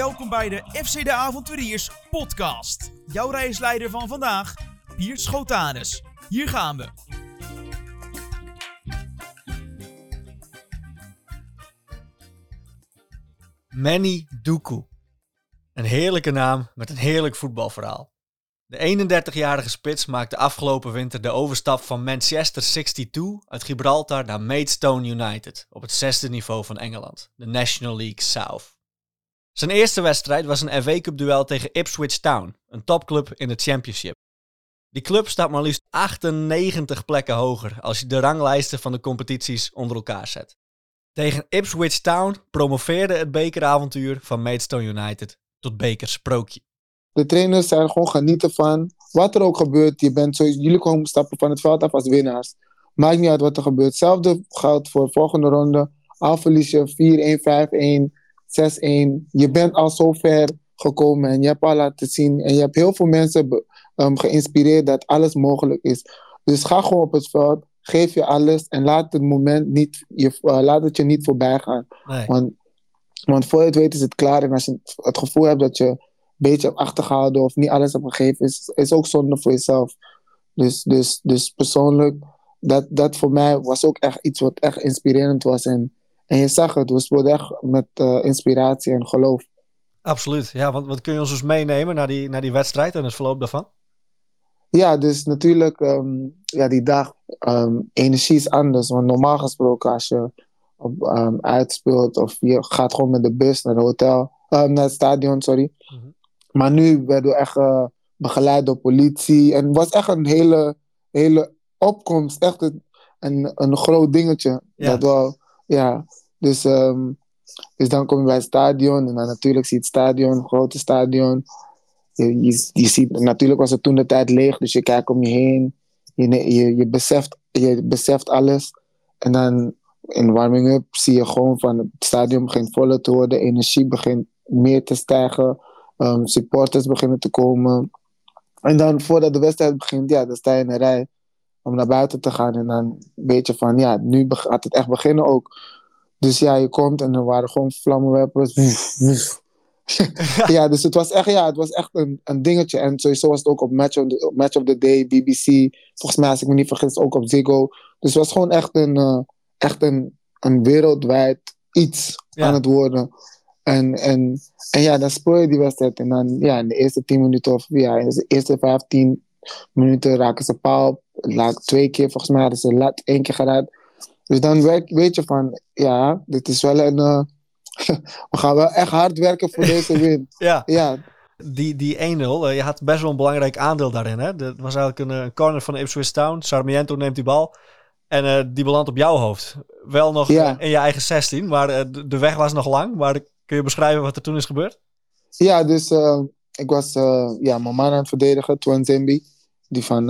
welkom bij de FC de Avonturiers podcast. Jouw reisleider van vandaag, Piert Schotanus. Hier gaan we. Manny Duku. Een heerlijke naam met een heerlijk voetbalverhaal. De 31-jarige spits maakte afgelopen winter de overstap van Manchester 62 uit Gibraltar naar Maidstone United op het zesde niveau van Engeland, de National League South. Zijn eerste wedstrijd was een FA Cup duel tegen Ipswich Town, een topclub in de Championship. Die club staat maar liefst 98 plekken hoger als je de ranglijsten van de competities onder elkaar zet. Tegen Ipswich Town promoveerde het bekeravontuur van Maidstone United tot bekersprookje. De trainers zijn gewoon genieten van wat er ook gebeurt. Je bent sowieso, jullie komen stappen van het veld af als winnaars. Maakt niet uit wat er gebeurt. Hetzelfde geldt voor de volgende ronde. Al verlies je 4-1, 5-1, 6-1. Je bent al zo ver gekomen en je hebt al laten zien. En je hebt heel veel mensen um, geïnspireerd dat alles mogelijk is. Dus ga gewoon op het veld, geef je alles en laat het moment niet, je, uh, laat het je niet voorbij gaan. Nee. Want, want voor je het weet is het klaar. En als je het gevoel hebt dat je een beetje hebt achtergehouden of niet alles hebt gegeven, is, is ook zonde voor jezelf. Dus, dus, dus persoonlijk, dat, dat voor mij was ook echt iets wat echt inspirerend was. En, en je zag het, we speelden echt met uh, inspiratie en geloof. Absoluut, ja, want wat kun je ons dus meenemen naar die, naar die wedstrijd en het verloop daarvan? Ja, dus natuurlijk, um, ja, die dag, um, energie is anders. Want normaal gesproken, als je op, um, uitspeelt of je gaat gewoon met de bus naar het hotel, naar het stadion, sorry. Mhm. Mm -hmm. Maar nu werden we echt uh, begeleid door politie. En het was echt een hele, hele opkomst, echt een, een, een groot dingetje. Ja. Dat wel, ja. Dus, dus dan kom je bij het stadion en dan natuurlijk zie je het stadion, een grote stadion. Je, je, ziet, natuurlijk was het toen de tijd leeg, dus je kijkt om je heen. Je, je, je, beseft, je beseft alles. En dan in warming-up zie je gewoon van het stadion begint voller te worden. Energie begint meer te stijgen. Um, supporters beginnen te komen. En dan voordat de wedstrijd begint, ja, dan sta je in een rij om naar buiten te gaan. En dan weet je van, ja, nu gaat het echt beginnen ook. Dus ja, je komt en er waren gewoon vlammenwerpers. ja, dus het was echt, ja, het was echt een, een dingetje. En sowieso was het ook op Match of, the, Match of the Day, BBC. Volgens mij, als ik me niet vergis, ook op Ziggo. Dus het was gewoon echt een, uh, echt een, een wereldwijd iets ja. aan het worden. En, en, en ja, dan speel je die wedstrijd. En dan, ja, in de eerste 10 minuten of ja, in de eerste 15 minuten raken ze paal. Laat twee keer, volgens mij hadden ze lat één keer geraakt. Dus dan weet je van, ja, dit is wel een... Uh, we gaan wel echt hard werken voor deze win. ja. ja. Die, die 1-0, uh, je had best wel een belangrijk aandeel daarin. Hè? Dat was eigenlijk een, een corner van Ipswich Town. Sarmiento neemt die bal. En uh, die belandt op jouw hoofd. Wel nog ja. in je eigen 16, maar uh, de weg was nog lang. Maar kun je beschrijven wat er toen is gebeurd? Ja, dus ik was ja, mijn man aan het verdedigen, Twan Zimbi. Die van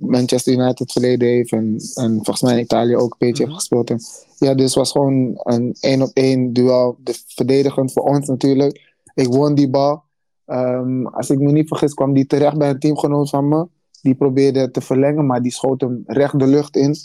Manchester United verleden heeft. En, en volgens mij in Italië ook een beetje Mhm. heeft gespeeld. En, ja, dus het was gewoon een één op één duel. De verdedigend voor ons natuurlijk. Ik won die bal. Um, als ik me niet vergis, kwam die terecht bij een teamgenoot van me. Die probeerde te verlengen, maar die schoot hem recht de lucht in.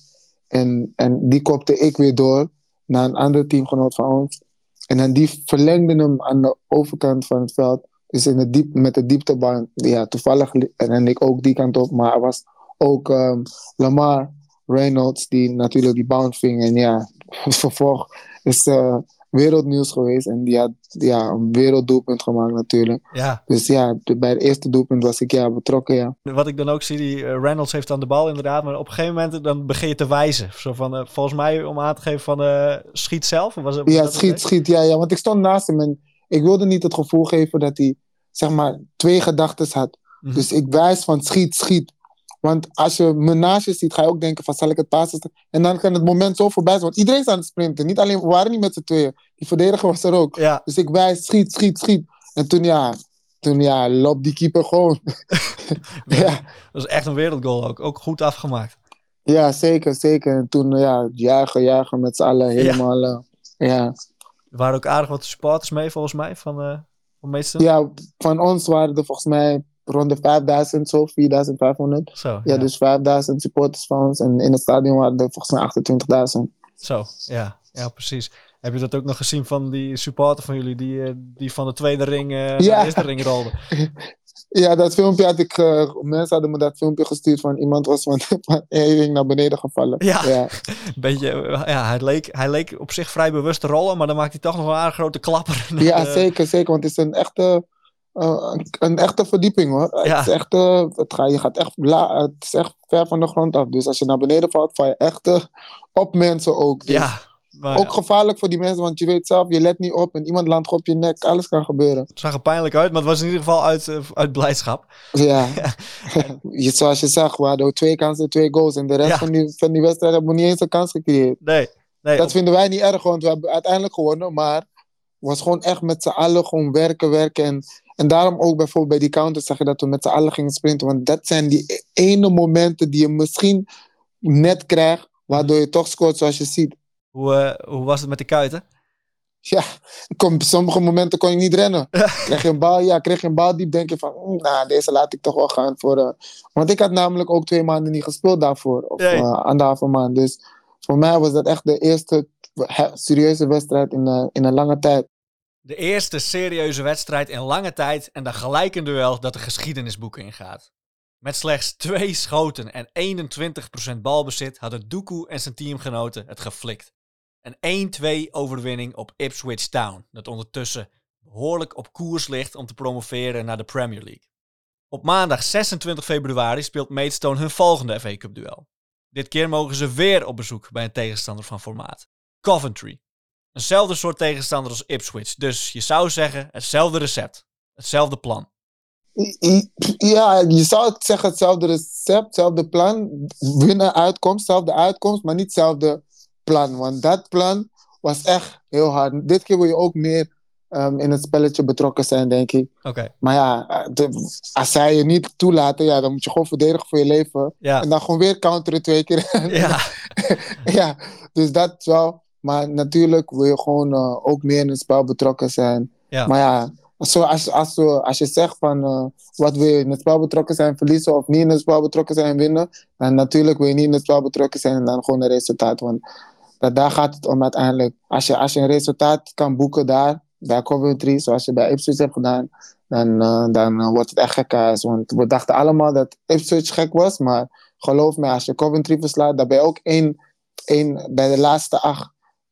En, en die kopte ik weer door naar een ander teamgenoot van ons. En dan die verlengde hem aan de overkant van het veld. Dus in de diep, met de dieptebaan. Ja, toevallig en ik ook die kant op. Maar er was ook um, Lamar Reynolds die natuurlijk die bounce ving. En ja, vervolg is uh, wereldnieuws geweest. En die had ja, een werelddoelpunt gemaakt natuurlijk. Ja. Dus ja, bij het eerste doelpunt was ik ja, betrokken, ja. Wat ik dan ook zie, die uh, Reynolds heeft dan de bal inderdaad. Maar op een gegeven moment dan begin je te wijzen. Zo van, uh, volgens mij om aan te geven van schiet zelf. Was, was ja, schiet, schiet. Ja, ja, want ik stond naast hem en ik wilde niet het gevoel geven dat hij zeg maar twee gedachten had. Mm -hmm. Dus ik wijs van schiet, schiet. Want als je me naast je ziet, ga je ook denken van zal ik het passen? En dan kan het moment zo voorbij zijn. Want iedereen is aan het sprinten. Niet alleen, we waren niet met z'n tweeën. Die verdediger was er ook. Ja. Dus ik wijs, schiet, schiet, schiet. En toen ja, toen ja, loopt die keeper gewoon. ja. Dat was echt een wereldgoal ook. Ook goed afgemaakt. Ja, zeker, zeker. En toen ja, jagen, jagen met z'n allen helemaal. Ja. Uh, ja. Er waren ook aardig wat supporters mee volgens mij van, uh, van meester. Ja, van ons waren er volgens mij rond de 5000, zo 4500. Zo, ja. ja, dus 5000 supporters van ons. En in het stadion waren er volgens mij 28.000. Zo, ja, ja, precies. Heb je dat ook nog gezien van die supporter van jullie die, eh, die van de tweede ring uh, naar Ja. de eerste ring rolde? Ja, dat filmpje had ik. eh, mensen hadden me dat filmpje gestuurd van iemand was van, ring naar beneden gevallen. Ja. beetje, ja, hij leek, hij leek op zich vrij bewust te rollen, maar dan maakt hij toch nog wel een aardig grote klapper. Ja, de- zeker, zeker. Want het is een echte, eh, een, echte verdieping hoor. Ja. Het is echt, eh, het ga, je gaat echt, la, het is echt ver van de grond af. Dus als je naar beneden valt, val je echt op mensen ook. Dus Ja, maar Ook gevaarlijk voor die mensen, want je weet zelf, je let niet op en iemand landt op je nek. Alles kan gebeuren. het zag er pijnlijk uit, maar het was in ieder geval uit, eh, uit blijdschap. Ja. je, zoals je zag, we hadden twee kansen, twee goals. En de rest Ja. van, die, van die wedstrijd hebben we niet eens een kans gecreëerd. Nee, nee Dat op- vinden wij niet erg, want we hebben uiteindelijk gewonnen. Maar het was gewoon echt met z'n allen gewoon werken, werken. En, en daarom ook bijvoorbeeld bij die counters zag je dat we met z'n allen gingen sprinten. Want dat zijn die e- ene momenten die je misschien net krijgt, waardoor je toch scoort zoals je ziet. Hoe, eh, hoe was het met de kuiten? Ja, op sommige momenten kon ik niet rennen. Kreeg je een bal, ja, kreeg je een bal diep, denk je van, "Mm, nou, deze laat ik toch wel gaan. Voor, eh." want ik had namelijk ook twee maanden niet gespeeld daarvoor. Of Nee. eh, anderhalve maand. Dus voor mij was dat echt de eerste serieuze wedstrijd in, in een lange tijd. De eerste serieuze wedstrijd in lange tijd en dan gelijk een duel dat de geschiedenisboeken ingaat. Met slechts twee schoten en 21% balbezit hadden Doku en zijn teamgenoten het geflikt. Een 1-2 overwinning op Ipswich Town, dat ondertussen behoorlijk op koers ligt om te promoveren naar de Premier League. Op maandag 26 februari speelt Maidstone hun volgende FA Cup duel. Dit keer mogen ze weer op bezoek bij een tegenstander van formaat. Coventry. Eenzelfde soort tegenstander als Ipswich. Dus je zou zeggen, hetzelfde recept. Hetzelfde plan. Ja, je zou zeggen hetzelfde recept, hetzelfde plan. Winnen, uitkomst, hetzelfde uitkomst, maar niet hetzelfde plan. Want dat plan was echt heel hard. Dit keer wil je ook meer ehm, in het spelletje betrokken zijn, denk ik. Oké. Maar ja, de- als zij je niet toelaten, ja, dan moet je gewoon verdedigen voor je leven. Ja. En dan gewoon weer counteren twee keer. Ja. ja, dus dat wel. Maar natuurlijk wil je gewoon eh, ook meer in het spel betrokken zijn. Ja. Maar ja, zo, als, als, als je zegt van eh, wat wil je in het spel betrokken zijn, verliezen of niet in het spel betrokken zijn en winnen, dan natuurlijk wil je niet in het spel betrokken zijn en dan gewoon een resultaat. Want dat, daar gaat het om uiteindelijk. Als je, als je een resultaat kan boeken daar, bij Coventry, zoals je bij Ipswich hebt gedaan, dan, eh, dan eh, wordt het echt gekhuis. Want we dachten allemaal dat Ipswich gek was, maar geloof me, als je Coventry verslaat, dan ben je ook één, één bij de laatste acht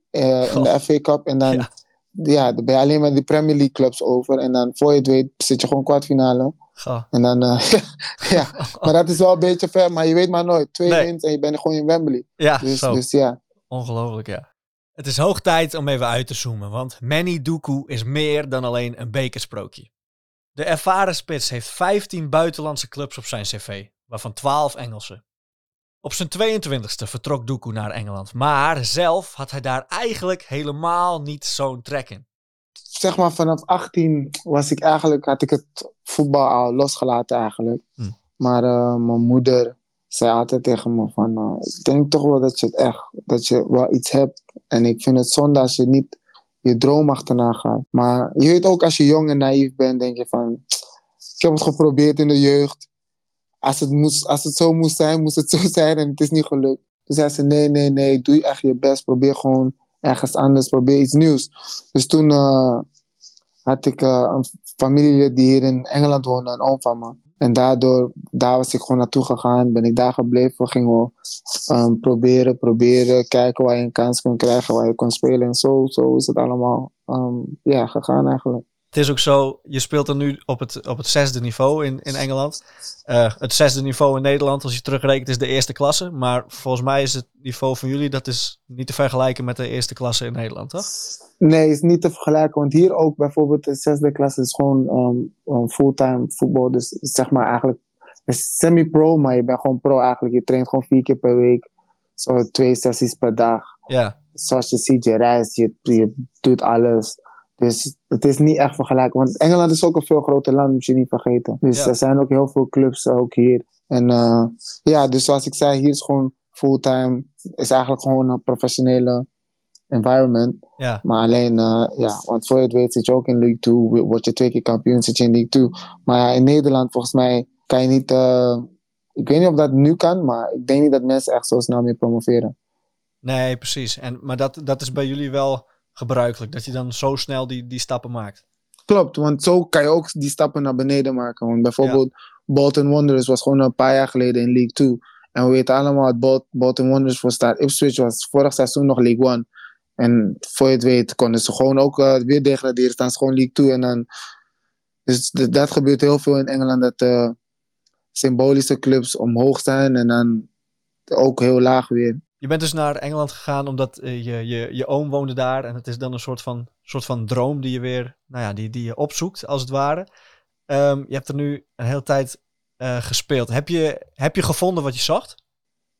eh, in de FA Cup. En dan, Ja. ja. dan ben je alleen maar die Premier League clubs over. En dan voor je het weet zit je gewoon kwartfinale. Goh. En dan, ja, maar dat is wel een beetje ver, maar je weet maar nooit. Twee Nee. wins en je bent gewoon in Wembley. Ja, Dus, dus ja. Ongelooflijk, ja. Het is hoog tijd om even uit te zoomen, want Manny Doku is meer dan alleen een bekersprookje. De ervaren spits heeft 15 buitenlandse clubs op zijn cv, waarvan 12 Engelse. Op zijn 22e vertrok Doku naar Engeland, maar zelf had hij daar eigenlijk helemaal niet zo'n trek in. zeg maar vanaf 18 was ik eigenlijk, had ik het voetbal al losgelaten eigenlijk. Hm. Maar eh, mijn moeder zei altijd tegen me van, eh, ik denk toch wel dat je het echt, dat je wel iets hebt. En ik vind het zonde als je niet je droom achterna gaat. Maar je weet ook als je jong en naïef bent, denk je van, ik heb het geprobeerd in de jeugd. Als het, moest, als het zo moest zijn, moest het zo zijn en het is niet gelukt. Toen zei ze, nee, nee, nee, doe echt je best. Probeer gewoon ergens anders, probeer iets nieuws. Dus toen eh, had ik eh, een familielid die hier in Engeland woonde, een oom van me. En daardoor, daar was ik gewoon naartoe gegaan, ben ik daar gebleven, gingen we ehm, proberen, proberen, kijken waar je een kans kon krijgen, waar je kon spelen. En zo, zo is het allemaal ehm, ja, gegaan eigenlijk. Het is ook zo, je speelt er nu op het, op het zesde niveau in, in Engeland. Eh, het zesde niveau in Nederland, als je terugrekent, is de eerste klasse. Maar volgens mij is het niveau van jullie, dat is niet te vergelijken met de eerste klasse in Nederland, toch? Nee, is niet te vergelijken. Want hier ook bijvoorbeeld de zesde klas is gewoon um, fulltime voetbal. Dus zeg maar eigenlijk semi-pro, maar je bent gewoon pro eigenlijk. Je traint gewoon vier keer per week. Zo twee sessies per dag. Ja, Zoals je ziet, je reist, je, je doet alles. Dus het is niet echt vergelijken. Want Engeland is ook een veel groter land, moet je niet vergeten. Dus Ja. er zijn ook heel veel clubs ook hier. En eh, ja, dus zoals ik zei, hier is gewoon fulltime. Is eigenlijk gewoon een professionele environment. ja. Maar alleen, eh, ja, want voor je het weet zit je ook in League 2. Word je twee keer kampioen, zit je in League 2. Maar ja, in Nederland volgens mij kan je niet... eh, ik weet niet of dat nu kan, maar ik denk niet dat mensen echt zo snel meer promoveren. Nee, precies. En, maar dat, dat is bij jullie wel gebruikelijk dat je dan zo snel die, die stappen maakt. Klopt, want zo kan je ook die stappen naar beneden maken. Want bijvoorbeeld Bolton Wanderers was gewoon een paar jaar geleden in League 2. En we weten allemaal dat Bolton Wanderers voor staat. Ipswich was vorig seizoen nog League 1. En voor je het weet konden ze gewoon ook uh, weer degraderen. Staan ze gewoon League 2. En dan... Dus dat gebeurt heel veel in Engeland. Dat uh, symbolische clubs omhoog staan en dan ook heel laag weer. Je bent dus naar Engeland gegaan omdat uh, je, je, je oom woonde daar. En het is dan een soort van, soort van droom die je weer nou ja, die, die je opzoekt, als het ware. Um, je hebt er nu een hele tijd uh, gespeeld. Heb je, heb je gevonden wat je zocht?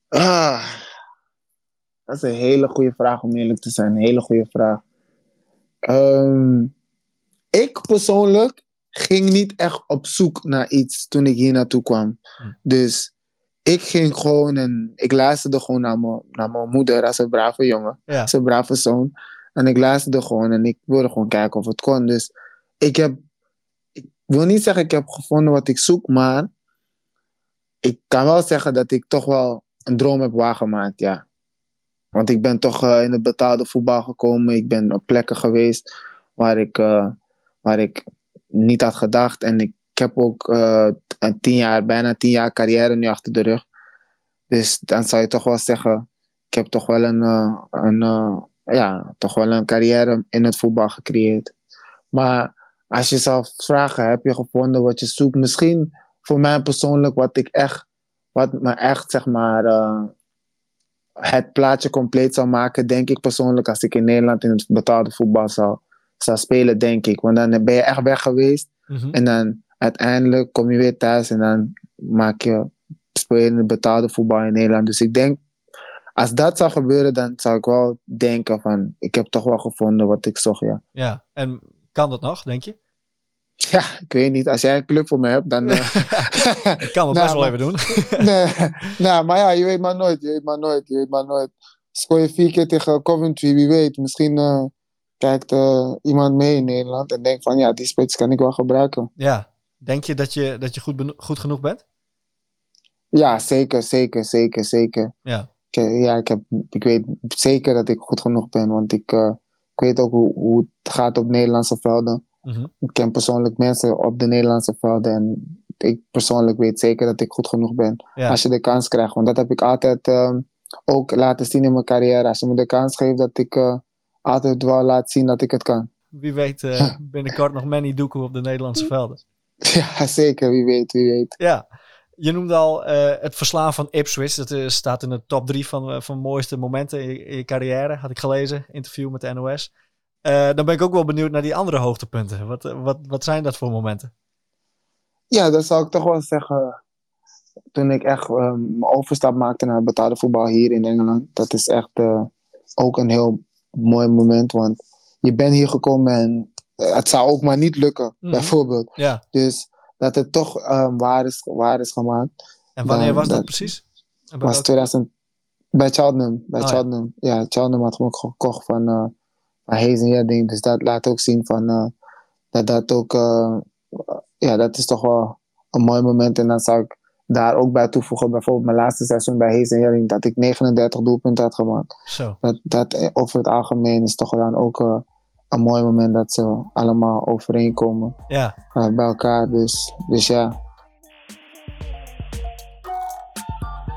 Ah, dat is een hele goede vraag om eerlijk te zijn. Een hele goede vraag. Um, ik persoonlijk ging niet echt op zoek naar iets toen ik hier naartoe kwam. Hm. Dus ik ging gewoon en ik luisterde gewoon naar mijn, naar mijn moeder als een brave jongen. Ja. Als een brave zoon. En ik luisterde gewoon en ik wilde gewoon kijken of het kon. Dus ik heb, ik wil niet zeggen ik heb gevonden wat ik zoek, maar ik kan wel zeggen dat ik toch wel een droom heb waargemaakt, ja. Want ik ben toch uh, in het betaalde voetbal gekomen. Ik ben op plekken geweest waar ik, uh, waar ik niet had gedacht. En ik heb ook uh, een tien jaar, bijna tien jaar carrière nu achter de rug. Dus dan zou je toch wel zeggen, ik heb toch wel een, uh, een, uh, ja, toch wel een carrière in het voetbal gecreëerd. Maar als je zou vragen, heb je gevonden wat je zoekt? Misschien voor mij persoonlijk wat ik echt, wat me echt zeg maar het plaatje compleet zou maken, denk ik persoonlijk, als ik in Nederland in het betaalde voetbal zou, zou spelen, denk ik. Want dan ben je echt weg geweest. Mm -hmm. En dan uiteindelijk kom je weer thuis en dan maak je, speel betaalde voetbal in Nederland. Dus ik denk, als dat zou gebeuren, dan zou ik wel denken van, ik heb toch wel gevonden wat ik zocht, ja. Ja, en kan dat nog, denk je? Ja, ik weet niet. Als jij een club voor me hebt, dan... Uh... ik kan het best wel even doen. nee, nou, maar ja, je weet maar nooit. Je weet maar nooit. Je weet maar nooit. Scoor je vier keer tegen Coventry, wie weet. Misschien uh, kijkt uh, iemand mee in Nederland en denkt van, ja, die spits kan ik wel gebruiken. Ja. Denk je dat je, dat je goed, goed genoeg bent? Ja, zeker, zeker, zeker, zeker. Ja. Ik, ja, ik, heb, ik weet zeker dat ik goed genoeg ben, want ik, ik weet ook hoe, hoe het gaat op Nederlandse velden. Mm -hmm. Ik ken persoonlijk mensen op de Nederlandse velden en ik persoonlijk weet zeker dat ik goed genoeg ben. Ja. Als je de kans krijgt, want dat heb ik altijd uh, ook laten zien in mijn carrière. Als je me de kans geeft, dat ik uh, altijd wel laat zien dat ik het kan. Wie weet binnenkort nog Manny Doekoe op de Nederlandse velden. Ja, zeker. Wie weet, wie weet. Ja. Je noemde al uh, het verslaan van Ipswich. Dat uh, staat in de top drie van, uh, van mooiste momenten in je, in je, carrière. Had ik gelezen. Interview met de NOS. dan ben ik ook wel benieuwd naar die andere hoogtepunten. Wat, wat, wat zijn dat voor momenten? Ja, dat zou ik toch wel zeggen. Toen ik echt mijn overstap maakte naar betaalde voetbal hier in Engeland. Dat is echt ook een heel mooi moment. Want je bent hier gekomen en het zou ook maar niet lukken, Mhm. bijvoorbeeld. Ja. Dus dat het toch um, waar, is, waar is gemaakt. En wanneer Dan- was dat dat precies? Bij was welke- 2000, bij Cheltenham. Bij Oh, ja. Cheltenham. Ja. Cheltenham had hem ook gekocht van, uh, van Hayes en Redding. Dus dat laat ook zien van, uh, dat dat ook, uh, ja, dat is toch wel een mooi moment. En dan zou ik daar ook bij toevoegen, bijvoorbeeld mijn laatste seizoen bij Hayes en Redding, dat ik 39 doelpunten had gemaakt. Zo. Dat, dat eh, over het algemeen is toch dan ook een mooi moment dat ze allemaal overeenkomen Ja. uh, bij elkaar. Dus, dus ja.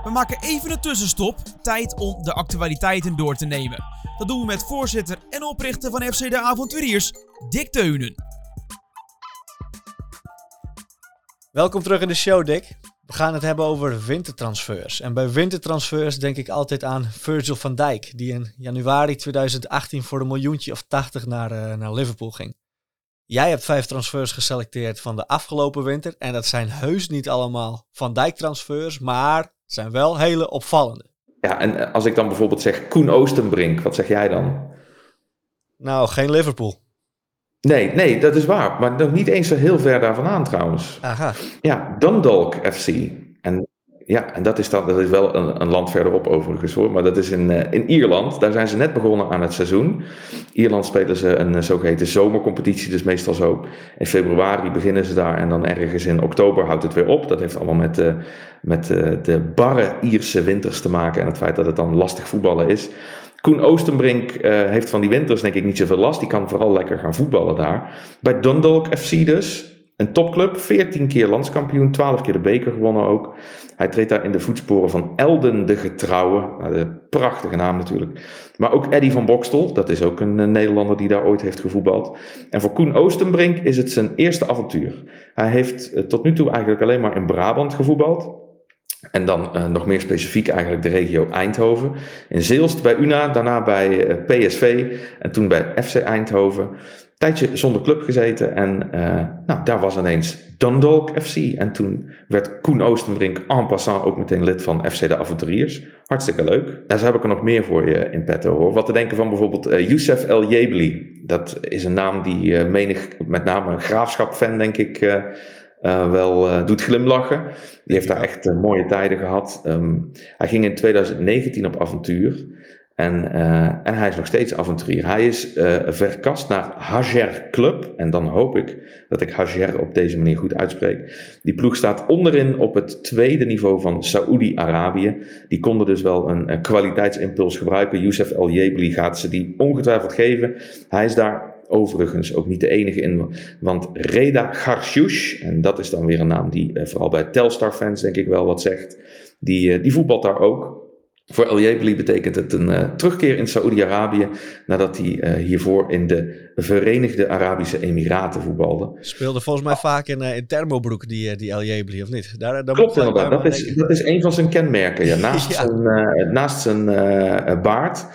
We maken even een tussenstop. Tijd om de actualiteiten door te nemen. Dat doen we met voorzitter en oprichter van FC De Avonturiers, Dick Teunen. Welkom terug in de show, Dick. We gaan het hebben over wintertransfers. En bij wintertransfers denk ik altijd aan Virgil van Dijk, die in januari 2018 voor een miljoentje of 80 naar, eh, naar Liverpool ging. Jij hebt vijf transfers geselecteerd van de afgelopen winter. En dat zijn heus niet allemaal Van Dijk transfers, maar het zijn wel hele opvallende. Ja, en eh, als ik dan bijvoorbeeld zeg Koen Oostenbrink, wat zeg jij dan? Nou, geen Liverpool. Nee, nee, dat is waar. Maar nog niet eens zo heel ver daarvan aan trouwens. Aha. Ja, Dundalk FC. En ja, en dat is, dan, dat is wel een, een land verderop overigens hoor. Maar dat is in, eh, in Ierland. Daar zijn ze net begonnen aan het seizoen. Ierland spelen ze een eh, zogeheten zomercompetitie. Dus meestal zo in februari beginnen ze daar. En dan ergens in oktober houdt het weer op. Dat heeft allemaal met, eh, met de barre Ierse winters te maken. En het feit dat het dan lastig voetballen is. Koen Oostenbrink heeft van die winters denk ik niet zoveel last. Die kan vooral lekker gaan voetballen daar. Bij Dundalk FC dus. Een topclub, 14 keer landskampioen, 12 keer de beker gewonnen ook. Hij treedt daar in de voetsporen van Elden de Getrouwe. Nou, de prachtige naam natuurlijk. Maar ook Eddy van Bokstel, dat is ook een, Nederlander die daar ooit heeft gevoetbald. En voor Koen Oostenbrink is het zijn eerste avontuur. Hij heeft eh, tot nu toe eigenlijk alleen maar in Brabant gevoetbald. En dan uh, nog meer specifiek eigenlijk de regio Eindhoven. In Zeelst bij UNA, daarna bij uh, PSV en toen bij FC Eindhoven tijdje zonder club gezeten en uh, nou, daar was ineens Dundalk FC. En toen werd Koen Oostenbrink en passant ook meteen lid van FC de Avonturiers. Hartstikke leuk. Daar heb ik er nog meer voor je in petto hoor. Wat te denken van bijvoorbeeld Youssef El Jebli. Dat is een naam die menig, met name een graafschap-fan denk ik, wel doet glimlachen. Die heeft daar echt mooie tijden gehad. Um, hij ging in 2019 op avontuur. En, en hij is nog steeds avonturier. Hij is verkast naar Hajer Club. En dan hoop ik dat ik Hajer op deze manier goed uitspreek. Die ploeg staat onderin op het tweede niveau van Saoedi-Arabië. Die konden dus wel een, een kwaliteitsimpuls gebruiken. Youssef El Jebli gaat ze die ongetwijfeld geven. Hij is daar overigens ook niet de enige in. Want Reda Garshouch, en dat is dan weer een naam die uh, vooral bij Telstar-fans denk ik wel wat zegt. Die, die voetbalt daar ook. Voor El Jebeli betekent het een uh, terugkeer in Saoedi-Arabië nadat hij uh, hiervoor in de Verenigde Arabische Emiraten voetbalde. Speelde volgens mij vaak in, uh, in Thermobroek, die, die El Jebeli, of niet? Daar, daar Klopt inderdaad, dat is, dat is een van zijn kenmerken. Ja. Naast, ja. Zijn, naast zijn baard,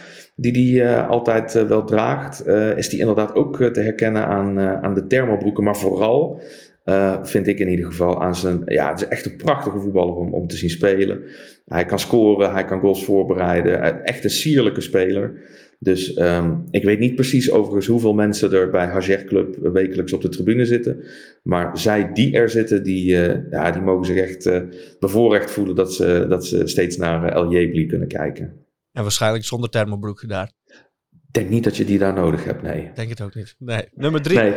die hij altijd wel draagt, is die inderdaad ook te herkennen aan, aan de thermobroeken, maar vooral vind ik in ieder geval aan zijn. Ja, het is echt een prachtige voetballer om, om te zien spelen. Hij kan scoren, hij kan goals voorbereiden. Echt een sierlijke speler. Dus um, ik weet niet precies overigens hoeveel mensen er bij Hajer Club wekelijks op de tribune zitten. Maar zij die er zitten, die, ja, die mogen zich echt bevoorrecht voelen dat ze, dat ze steeds naar El Jebli kunnen kijken. En waarschijnlijk zonder thermobroek daar. Ik denk niet dat je die daar nodig hebt, nee. Denk het ook niet. Nee. Nummer drie. Nee.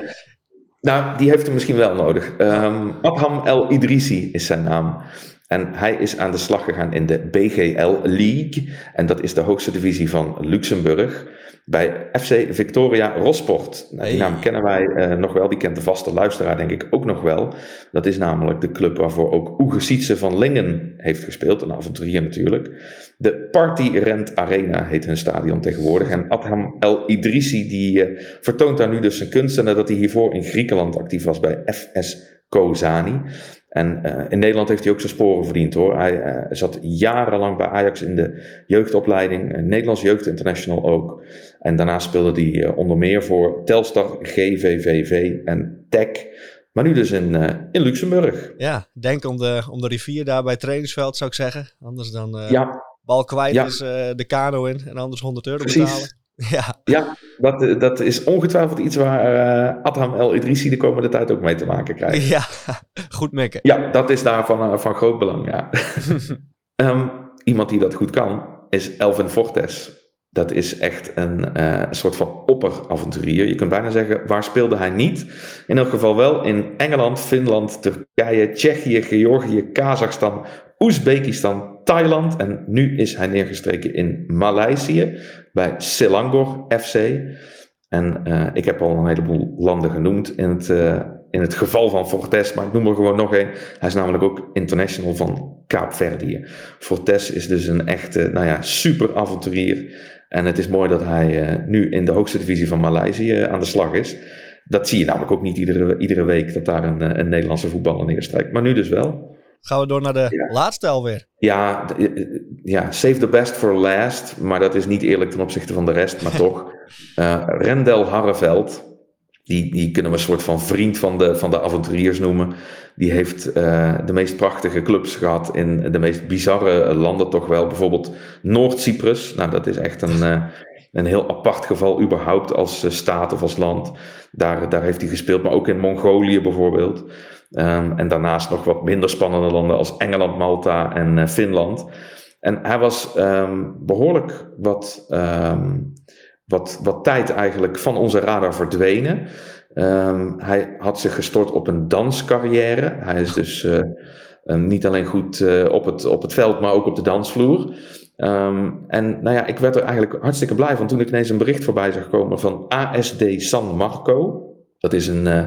Nou, die heeft hem misschien wel nodig. Um, Abham El Idrisi is zijn naam. En hij is aan de slag gegaan in de BGL League. En dat is de hoogste divisie van Luxemburg. Bij FC Victoria Rosport. Nou, die naam kennen wij uh, nog wel. Die kent de vaste luisteraar denk ik ook nog wel. Dat is namelijk de club waarvoor ook Oege Sietse van Lingen heeft gespeeld. Een avonturier natuurlijk. De Party Rent Arena heet hun stadion tegenwoordig. En Adham El Idrisi die uh, vertoont daar nu dus zijn kunst. En dat hij hiervoor in Griekenland actief was bij FS Kozani. En uh, in Nederland heeft hij ook zijn sporen verdiend hoor. Hij uh, zat jarenlang bij Ajax in de jeugdopleiding, uh, Nederlands Jeugd International ook. En daarna speelde hij onder meer voor Telstar, GVVV en Tech. Maar nu dus in, in Luxemburg. Ja, denk om de, om de rivier daar bij het trainingsveld zou ik zeggen. Anders dan ja. bal kwijt ja. is de kano in en anders 100 euro Precies. betalen. Ja, ja dat, dat is ongetwijfeld iets waar uh, Adham El Idrissi de komende tijd ook mee te maken krijgt. Ja, goed mekken. Ja, dat is daar van, uh, van groot belang, ja. um, iemand die dat goed kan, is Elvin Fortes. Dat is echt een uh, soort van opperavonturier. Je kunt bijna zeggen, waar speelde hij niet? In elk geval wel in Engeland, Finland, Turkije, Tsjechië, Georgië, Kazachstan, Oezbekistan, Thailand. En nu is hij neergestreken in Maleisië bij Selangor FC. En uh, ik heb al een heleboel landen genoemd in het, uh, in het geval van Fortes, maar ik noem er gewoon nog één. Hij is namelijk ook international van Kaapverdië. Fortes is dus een echte, nou ja, super avonturier. En het is mooi dat hij uh, nu in de hoogste divisie van Maleisië aan de slag is. Dat zie je namelijk ook niet iedere, iedere week dat daar een, een Nederlandse voetballer neerstrijkt. Maar nu dus wel. Gaan we door naar de ja. laatste alweer? Ja, ja, save the best for last. Maar dat is niet eerlijk ten opzichte van de rest. Maar toch, uh, Rendel Harreveld. Die, die kunnen we een soort van vriend van de, van de avonturiers noemen. Die heeft uh, de meest prachtige clubs gehad in de meest bizarre landen toch wel. Bijvoorbeeld Noord-Cyprus. Nou, dat is echt een, uh, een heel apart geval überhaupt als staat of als land. Daar, daar heeft hij gespeeld. Maar ook in Mongolië bijvoorbeeld. Um, en daarnaast nog wat minder spannende landen als Engeland, Malta en uh, Finland. En hij was um, behoorlijk wat, um, wat, wat tijd eigenlijk van onze radar verdwenen. hij had zich gestort op een danscarrière. Hij is dus uh, niet alleen goed op, het, op het veld, maar ook op de dansvloer. Ehm, en nou ja, ik werd er eigenlijk hartstikke blij van toen ik ineens een bericht voorbij zag komen van ASD San Marco. Dat is een, uh,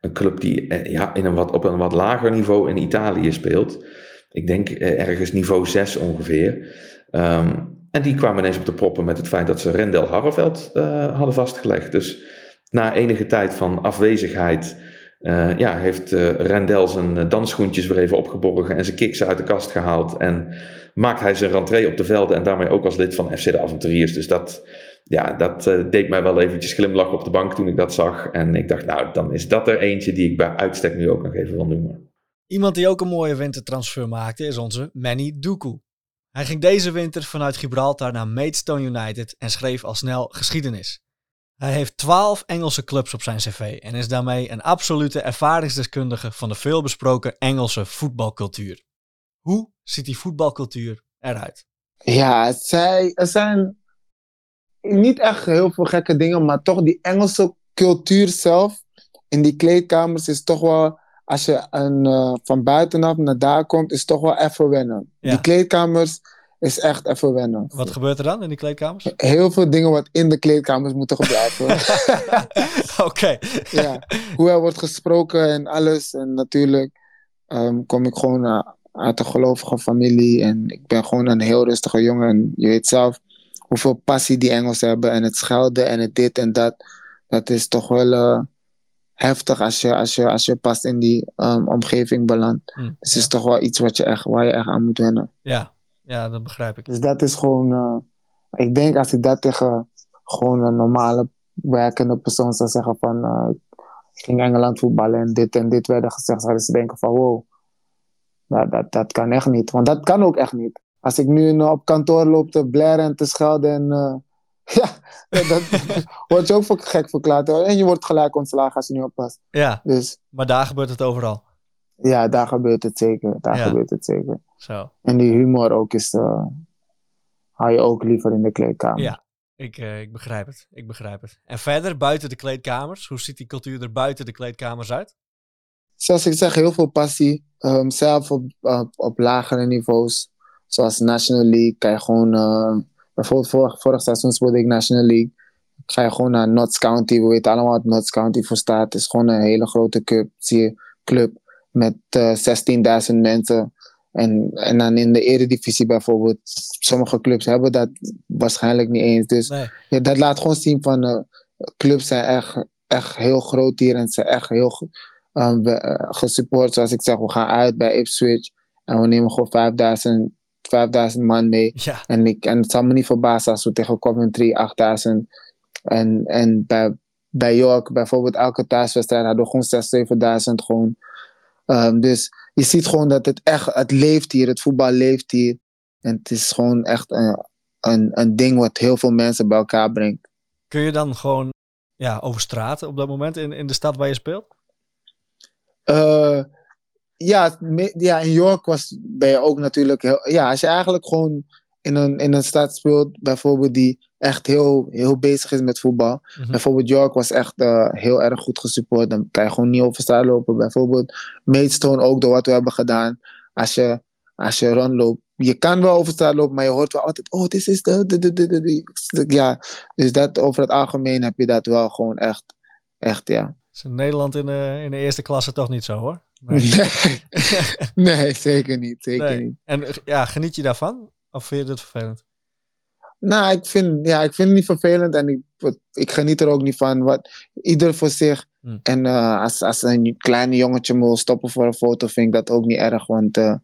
een club die uh, ja, in een wat, op een wat lager niveau in Italië speelt. Ik denk uh, ergens niveau 6 ongeveer. Um, en die kwamen ineens op de proppen met het feit dat ze Rendel Harreveld hadden vastgelegd. Dus na enige tijd van afwezigheid uh, ja, heeft uh, Rendel zijn dansschoentjes weer even opgeborgen en zijn kiksen uit de kast gehaald. En maakt hij zijn rentree op de velden en daarmee ook als lid van FC de Avonturiers. Dus dat, ja, dat deed mij wel eventjes glimlachen op de bank toen ik dat zag. En ik dacht, nou, dan is dat er eentje die ik bij uitstek nu ook nog even wil noemen. Iemand die ook een mooie wintertransfer maakte is onze Manny Duku. Hij ging deze winter vanuit Gibraltar naar Maidstone United en schreef al snel geschiedenis. Hij heeft 12 Engelse clubs op zijn cv en is daarmee een absolute ervaringsdeskundige van de veelbesproken Engelse voetbalcultuur. Hoe ziet die voetbalcultuur eruit? Ja, zij, er zijn niet echt heel veel gekke dingen, maar toch die Engelse cultuur zelf in die kleedkamers is toch wel, als je een, uh, van buitenaf naar daar komt, is toch wel even wennen. Ja. Die kleedkamers is echt even wennen. Wat gebeurt er dan in die kleedkamers? Heel veel dingen wat in de kleedkamers moeten gebeuren. Oké. okay. ja, hoe er wordt gesproken en alles. En natuurlijk um, kom ik gewoon uh, uit een gelovige familie. En ik ben gewoon een heel rustige jongen. En je weet zelf hoeveel passie die Engelsen hebben. En het schelden en het dit en dat. Dat is toch wel uh, heftig als je, als, je, als je pas in die um, omgeving belandt. Mm, dus het is toch wel iets wat je echt, waar je echt aan moet wennen. Ja, ja, dat begrijp ik. Dus dat is gewoon, uh, ik denk als ik dat tegen gewoon een normale werkende persoon zou zeggen van uh, ik ging Engeland voetballen en dit en dit werden gezegd, zouden ze denken van wow, dat, dat, dat kan echt niet. Want dat kan ook echt niet. Als ik nu op kantoor loop te blaren en te schelden en uh, ja, dat, word je ook voor gek verklaard. En je wordt gelijk ontslagen als je niet oppast. Ja, dus, maar daar gebeurt het overal. Ja, daar gebeurt het zeker. Daar Ja. gebeurt het zeker. Zo. En die humor ook is, uh, hou je ook liever in de kleedkamer. Ja, ik, eh, ik begrijp het. Ik begrijp het. En verder, buiten de kleedkamers, hoe ziet die cultuur er buiten de kleedkamers uit? Zoals ik zeg, heel veel passie. Um, zelf op, op, op lagere niveaus, zoals National League, kan je gewoon... Uh, bijvoorbeeld vorig, vorig seizoen speelde ik National League. Ga je gewoon naar Notts County. We weten allemaal wat Notts County voor staat. Het is gewoon een hele grote club, zie je, club met uh, 16.000 mensen. En, en dan in de eredivisie bijvoorbeeld. Sommige clubs hebben dat waarschijnlijk niet eens. Dus Nee. ja, dat laat gewoon zien van uh, clubs zijn echt, echt heel groot hier en zijn echt heel um, uh, gesupport. Zoals ik zeg, we gaan uit bij Ipswich en we nemen gewoon 5000, 5000 man mee. Ja, En, ik, en het zal me niet verbazen als we tegen Coventry 8000 en, en bij, bij York bijvoorbeeld elke thuiswedstrijd hadden we gewoon 6, 7000 gewoon. Um, dus je ziet gewoon dat het echt, het leeft hier, het voetbal leeft hier. En het is gewoon echt een, een, een ding wat heel veel mensen bij elkaar brengt. kun je dan gewoon ja, over straat op dat moment in, in de stad waar je speelt? Uh, ja, me, ja, in York was, ben je ook natuurlijk heel, ja, als je eigenlijk gewoon in een, in een stad speelt, bijvoorbeeld die echt heel, heel bezig is met voetbal. Mhm. Bijvoorbeeld York was echt uh, heel erg goed gesupport. Dan kan je gewoon niet over straat lopen. Bijvoorbeeld Maidstone ook door wat we hebben gedaan. Als je, als je rondloopt. Je kan wel over straat lopen, maar je hoort wel altijd... Oh, dit is de... de, de, de. Ja, dus dat, over het algemeen heb je dat wel gewoon echt... Echt, ja. Dat is in Nederland in de, in de eerste klasse toch niet zo hoor. Nee. Nee, nee zeker niet. Zeker Nee. niet. En eh, ja, geniet je daarvan? Of vind je dit vervelend? Nou, ik vind, ja, ik vind het niet vervelend en ik, ik geniet er ook niet van. Wat, ieder voor zich. Hm. En uh, als, als een kleine jongetje me wil stoppen voor een foto, vind ik dat ook niet erg. Want uh,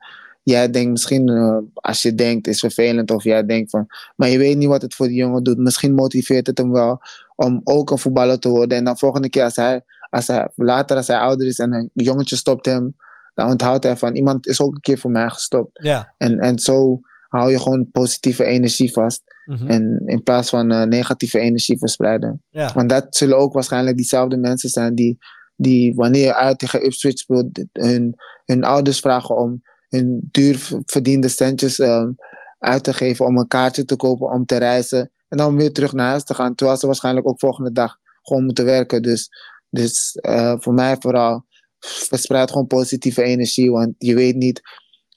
jij denkt misschien, uh, als je denkt, is vervelend. Of jij denkt van, maar je weet niet wat het voor die jongen doet. Misschien motiveert het hem wel om ook een voetballer te worden. En dan volgende keer, als hij, als hij later als hij ouder is en een jongetje stopt hem, dan onthoudt hij van, iemand is ook een keer voor mij gestopt. Ja. En, en zo hou je gewoon positieve energie vast. Mhm. En in plaats van uh, negatieve energie verspreiden. ja. Want dat zullen ook waarschijnlijk diezelfde mensen zijn die, die wanneer je uit tegen Ipswich speelt, hun, hun ouders vragen om hun duur verdiende centjes um, uit te geven om een kaartje te kopen om te reizen. En dan weer terug naar huis te gaan. Terwijl ze waarschijnlijk ook volgende dag gewoon moeten werken. Dus, dus uh, voor mij vooral verspreid gewoon positieve energie. Want je weet niet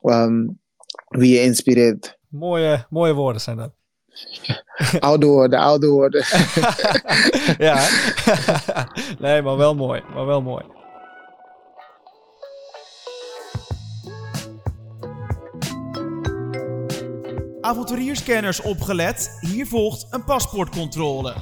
um, wie je inspireert. mooie, mooie woorden zijn dat. oude woorden, oude woorden. ja. nee, maar wel mooi. Maar wel mooi. Avonturierscanners opgelet. Hier volgt een paspoortcontrole.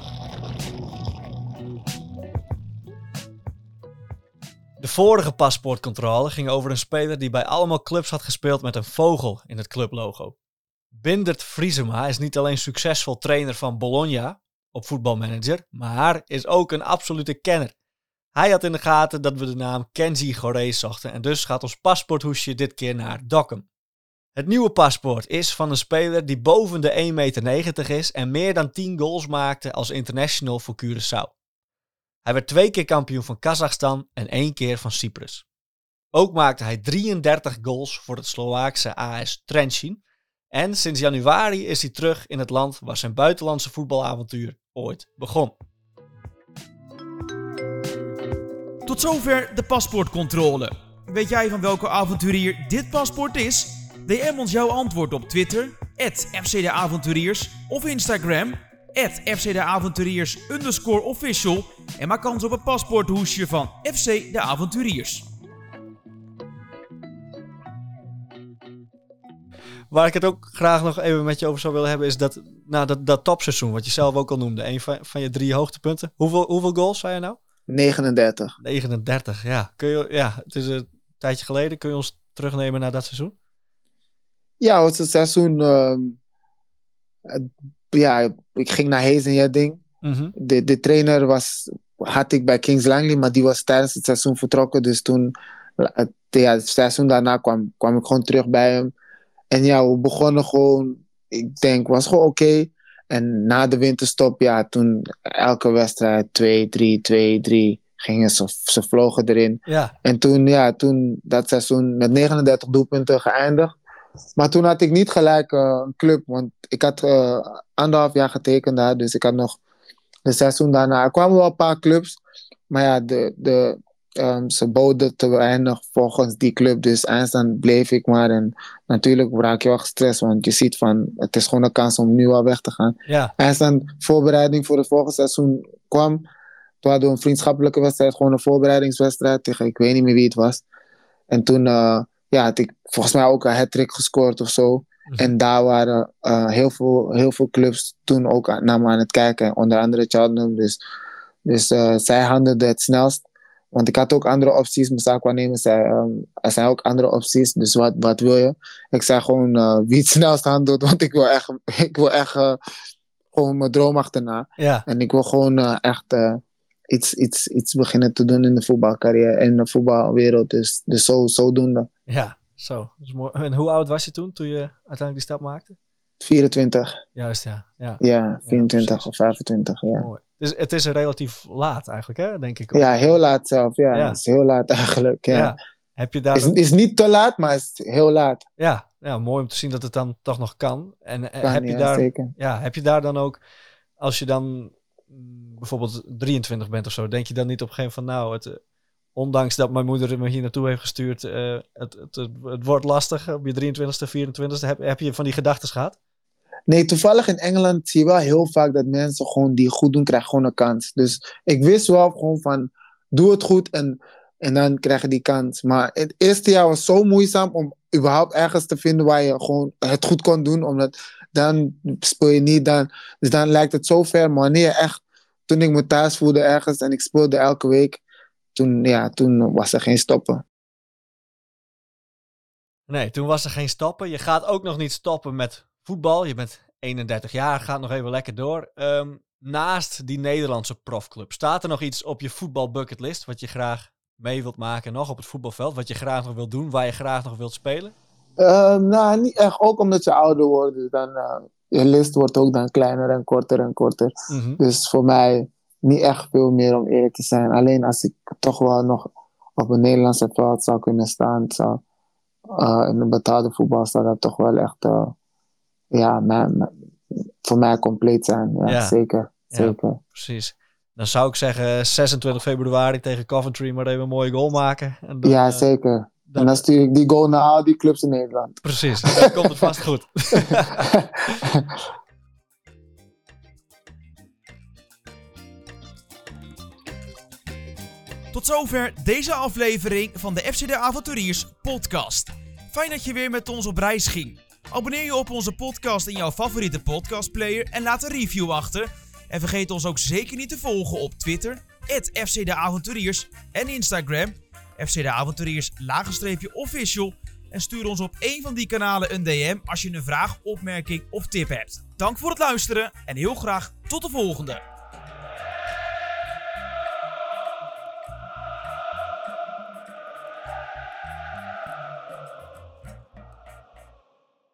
De vorige paspoortcontrole ging over een speler die bij allemaal clubs had gespeeld met een vogel in het clublogo. Bindert Vriesema is niet alleen succesvol trainer van Bologna op voetbalmanager, maar is ook een absolute kenner. Hij had in de gaten dat we de naam Kenzie Goree zochten en dus gaat ons paspoorthoesje dit keer naar Dokkum. Het nieuwe paspoort is van een speler die boven de 1,90 meter is en meer dan 10 goals maakte als international voor Curaçao. Hij werd twee keer kampioen van Kazachstan en één keer van Cyprus. Ook maakte hij 33 goals voor het Slovaakse AS Trencin. En sinds januari is hij terug in het land waar zijn buitenlandse voetbalavontuur ooit begon. Tot zover de paspoortcontrole. Weet jij van welke avonturier dit paspoort is? DM ons jouw antwoord op Twitter, @fcdeavonturiers of Instagram, @fcdeavonturiers official en maak kans op een paspoorthoesje van FC De Avonturiers. Waar ik het ook graag nog even met je over zou willen hebben, is dat, nou, dat, dat topseizoen, wat je zelf ook al noemde. Een van, van je drie hoogtepunten. Hoeveel, hoeveel goals zei je nou? 39. 39, ja. Kun je, ja. Het is een tijdje geleden. Kun je ons terugnemen naar dat seizoen? Ja, het seizoen. Uh, ja, ik ging naar Hezen Mm de, de trainer was, had ik bij Kings Langley, maar die was tijdens het seizoen vertrokken. Dus toen, het, ja, het seizoen daarna kwam, kwam ik gewoon terug bij hem. En ja, we begonnen gewoon, ik denk, was gewoon oké. En na de winterstop, ja, toen elke wedstrijd 2, 3, 2, 3 gingen ze, ze vlogen erin. Ja. En toen, ja, toen dat seizoen met 39 doelpunten geëindigd. Maar toen had ik niet gelijk uh, een club, want ik had uh, anderhalf jaar getekend daar, dus ik had nog de seizoen daarna. Er kwamen wel een paar clubs, maar ja, de, de, um, ze boden te weinig volgens die club, dus eindstand bleef ik maar. En natuurlijk raak je wel gestrest, want je ziet van, het is gewoon een kans om nu al weg te gaan. Ja. Eindstand voorbereiding voor het volgende seizoen kwam. Toen hadden we een vriendschappelijke wedstrijd, gewoon een voorbereidingswedstrijd tegen ik weet niet meer wie het was. En toen uh, ja, had ik volgens mij ook een hat-trick gescoord of zo. Mhm. En daar waren uh, heel, veel, heel veel clubs toen ook aan, naar me aan het kijken. Onder andere Cheltenham. Dus, dus uh, zij handelden het snelst. Want ik had ook andere opties. Mijn zaakwaarnemer zei, um, er zijn ook andere opties. Dus wat, wat wil je? Ik zei gewoon uh, wie het snelst handelt. Want ik wil echt, ik wil echt gewoon mijn droom achterna. Ja. En ik wil gewoon echt iets, iets, iets beginnen te doen in de voetbalcarrière. In de voetbalwereld. Dus, dus zo, zodoende. Ja, zo. Dat is mooi. En hoe oud was je toen, toen je uiteindelijk die stap maakte? 24. Juist, ja. Ja, ja 24 ja, of 25, ja. Mooi. Dus het is relatief laat eigenlijk, hè? denk ik. Ook. Ja, heel laat zelf. Ja, Ja. het is heel laat eigenlijk. Ja. Ja. Heb je daar... Is, is niet te laat, maar is heel laat. Ja, ja, mooi om te zien dat het dan toch nog kan. En eh, Kan, heb, je daar, zeker. ja, heb je daar dan ook, als je dan bijvoorbeeld 23 bent of zo, denk je dan niet op een gegeven moment van nou, het, eh, ondanks dat mijn moeder me hier naartoe heeft gestuurd, eh, het, het, het, wordt lastig op je 23ste, 24ste. Heb, heb je van die gedachten gehad? Nee, toevallig in Engeland zie je wel heel vaak dat mensen gewoon die goed doen, krijgen gewoon een kans. Dus ik wist wel gewoon van, doe het goed en, en dan krijg je die kans. Maar het eerste jaar was zo moeizaam om überhaupt ergens te vinden waar je gewoon het goed kon doen. Omdat dan speel je niet, dan, dus dan lijkt het zo ver. Maar wanneer echt, toen ik me thuis voelde ergens en ik speelde elke week, toen, ja, toen was er geen stoppen. Nee, toen was er geen stoppen. Je gaat ook nog niet stoppen met voetbal. Je bent 31 jaar, gaat nog even lekker door. Um, naast die Nederlandse profclub, staat er nog iets op je voetbalbucketlist wat je graag mee wilt maken nog op het voetbalveld? Wat je graag nog wilt doen, waar je graag nog wilt spelen? Uh, nou, niet echt. Ook omdat je ouder wordt. Dus dan, uh, je list wordt ook dan kleiner en korter en korter. Mm -hmm. Dus voor mij niet echt veel meer om eerlijk te zijn. Alleen als ik toch wel nog op een Nederlandse veld zou kunnen staan. Zou, uh, in een betaalde voetbal zou dat toch wel echt ja, mijn, voor mij compleet zijn. Ja, Ja. zeker. Ja. zeker. Precies. Dan zou ik zeggen 26 februari tegen Coventry maar even een mooie goal maken. En dan, Ja, eh, zeker. En dan stuur ik die goal naar al die clubs in Nederland. Precies, dat komt het vast goed. Tot zover deze aflevering van de FC de Avonturiers podcast. Fijn dat je weer met ons op reis ging. Abonneer je op onze podcast in jouw favoriete podcastplayer en laat een review achter. En vergeet ons ook zeker niet te volgen op Twitter, FC de Avonturiers en Instagram, FC de Avonturiers official. En stuur ons op één van die kanalen een DM als je een vraag, opmerking of tip hebt. Dank voor het luisteren en heel graag tot de volgende.